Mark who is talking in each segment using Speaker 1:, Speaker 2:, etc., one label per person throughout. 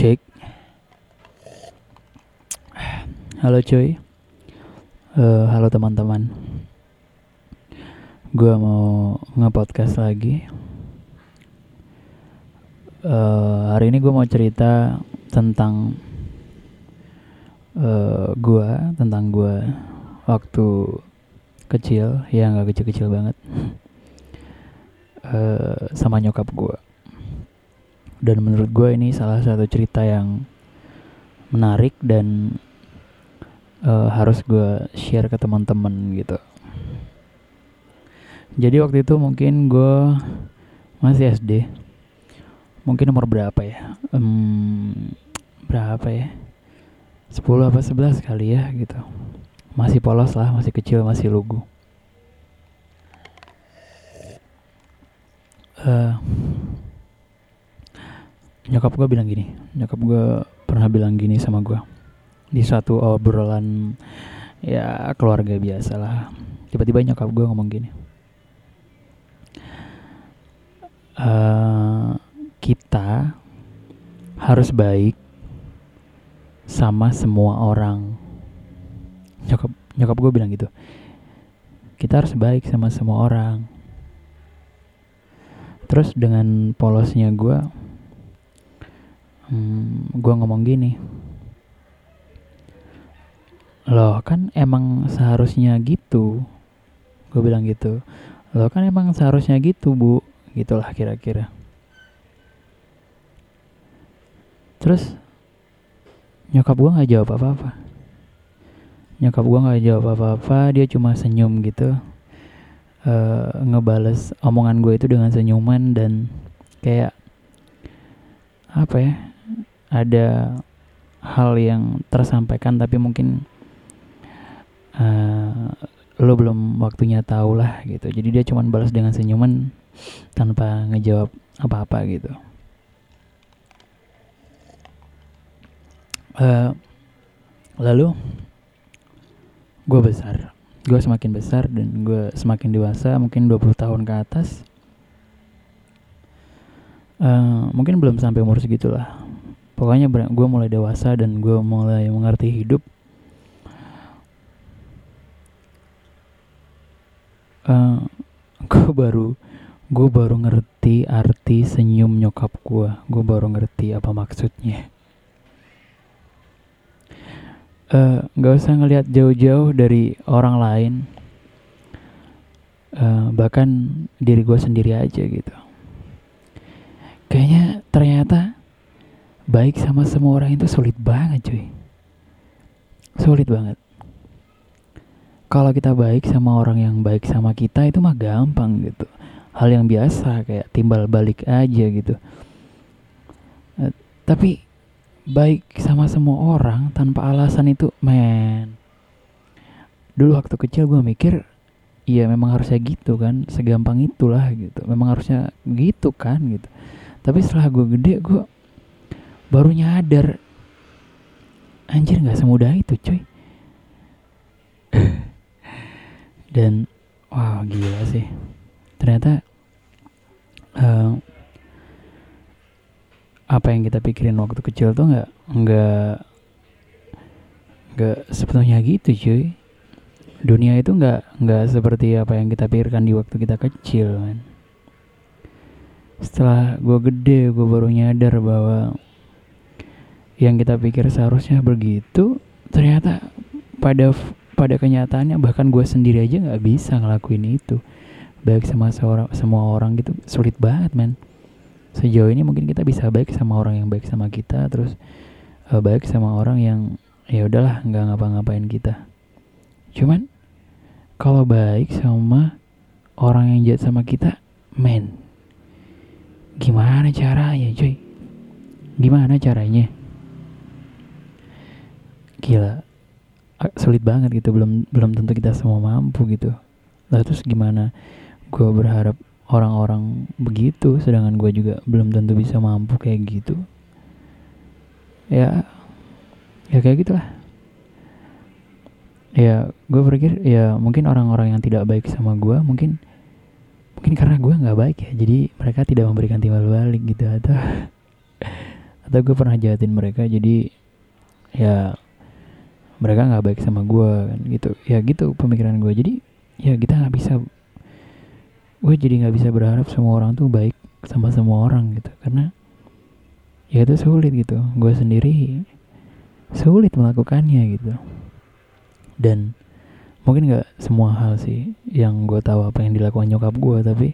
Speaker 1: Cek. Halo cuy. Eh, halo teman-teman. Gua mau nge-podcast lagi. Eh, hari ini gue mau cerita tentang eh gua, tentang gua waktu kecil, ya nggak kecil-kecil banget. Eh, sama nyokap gua. Dan menurut gue ini salah satu cerita yang menarik dan eh, harus gue share ke teman-teman gitu. Jadi waktu itu mungkin gue masih SD. Mungkin nomor berapa ya? Em, berapa ya? 10 apa 11 kali ya gitu. Masih polos lah, masih kecil, masih lugu. Eh, nyokap gue bilang gini nyokap gue pernah bilang gini sama gue di suatu obrolan ya keluarga biasa lah. Tiba-tiba nyokap gue ngomong gini. "Eh, kita harus baik sama semua orang. Nyokap nyokap gue bilang gitu. Kita harus baik sama semua orang. Terus dengan polosnya gue hmm, gue ngomong gini. Loh kan emang seharusnya gitu. Gue bilang gitu. Loh kan emang seharusnya gitu bu. Gitulah kira-kira. Terus nyokap gue nggak jawab apa-apa. Nyokap gue nggak jawab apa-apa dia cuma senyum gitu. Eh ngebales omongan gue itu dengan senyuman dan kayak apa ya ada hal yang tersampaikan tapi mungkin eh lo belum waktunya tahu lah gitu. Jadi dia cuma balas dengan senyuman tanpa ngejawab apa-apa gitu. Eh, lalu gue besar. Gue semakin besar dan gue semakin dewasa mungkin 20 tahun ke atas Eh, mungkin belum sampai umur segitulah. Pokoknya gue mulai dewasa dan gue mulai mengerti hidup. Eh, gue baru gue baru ngerti arti senyum nyokap gue gue baru ngerti apa maksudnya. Eh, nggak usah ngelihat jauh-jauh dari orang lain. Eh, bahkan diri gue sendiri aja gitu ternyata baik sama semua orang itu sulit banget cuy. Sulit banget. Kalau kita baik sama orang yang baik sama kita itu mah gampang gitu. Hal yang biasa kayak timbal balik aja gitu. Eh, tapi baik sama semua orang tanpa alasan itu men. Dulu waktu kecil gue mikir iya memang harusnya gitu kan segampang itulah gitu. Memang harusnya gitu kan gitu tapi setelah gue gede gue baru nyadar anjir nggak semudah itu cuy. Dan wah gila sih. Ternyata eh, apa yang kita pikirin waktu kecil tuh nggak nggak nggak sepenuhnya gitu cuy. Dunia itu nggak nggak seperti apa yang kita pikirkan di waktu kita kecil man. Setelah gue gede gue baru nyadar bahwa yang kita pikir seharusnya begitu ternyata pada pada kenyataannya bahkan gue sendiri aja nggak bisa ngelakuin itu. Baik sama seorang semua orang gitu sulit banget man sejauh ini mungkin kita bisa baik sama orang yang baik sama kita terus eh, baik sama orang yang ya udahlah nggak ngapa-ngapain kita. Cuman kalau baik sama orang yang jahat sama kita men gimana caranya cuy? Gimana caranya? Gila. Sulit banget gitu belum belum tentu kita semua mampu gitu. Lah terus gimana? Gue berharap orang-orang begitu sedangkan gue juga belum tentu bisa mampu kayak gitu. Ya ya kayak gitulah. Ya gue berpikir ya mungkin orang-orang yang tidak baik sama gue mungkin mungkin karena gue nggak baik ya jadi mereka tidak memberikan timbal balik gitu atau atau gue pernah jahatin mereka jadi ya mereka nggak baik sama gue kan gitu. Ya gitu pemikiran gue jadi ya kita nggak bisa gue jadi nggak bisa berharap semua orang tuh baik sama semua orang gitu. Karena ya itu sulit gitu. Gue sendiri sulit melakukannya gitu. Dan mungkin nggak semua hal sih yang gue tahu apa yang dilakukan nyokap gue tapi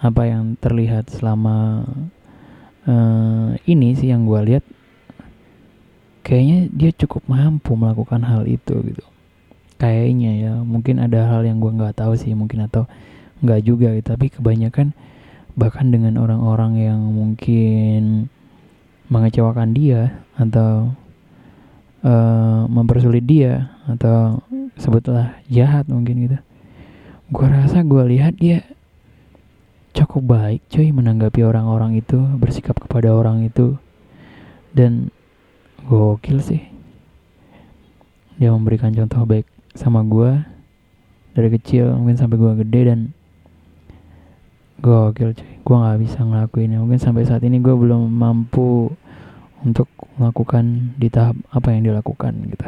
Speaker 1: apa yang terlihat selama uh, ini sih yang gue lihat kayaknya dia cukup mampu melakukan hal itu gitu. Kayaknya ya mungkin ada hal yang gue nggak tahu sih mungkin atau nggak juga gitu tapi kebanyakan bahkan dengan orang-orang yang mungkin mengecewakan dia atau uh, mempersulit dia atau sebutlah jahat mungkin gitu. Gue rasa gue lihat dia cukup baik cuy menanggapi orang-orang itu bersikap kepada orang itu. Dan gokil sih. Dia memberikan contoh baik sama gue dari kecil mungkin sampai gue gede dan gokil cuy. Gue nggak bisa ngelakuinnya. Mungkin sampai saat ini gue belum mampu untuk melakukan di tahap apa yang dilakukan gitu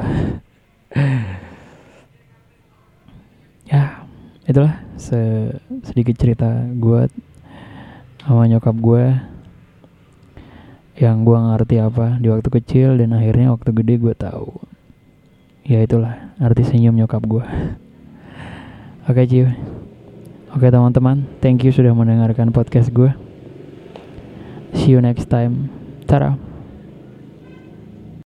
Speaker 1: itulah sedikit cerita gue sama nyokap gue yang gue ngerti apa di waktu kecil dan akhirnya waktu gede gue tahu. Ya itulah arti senyum nyokap gue oke okay, Ciu. Oke teman-teman thank you sudah mendengarkan podcast gue see you next time. Tara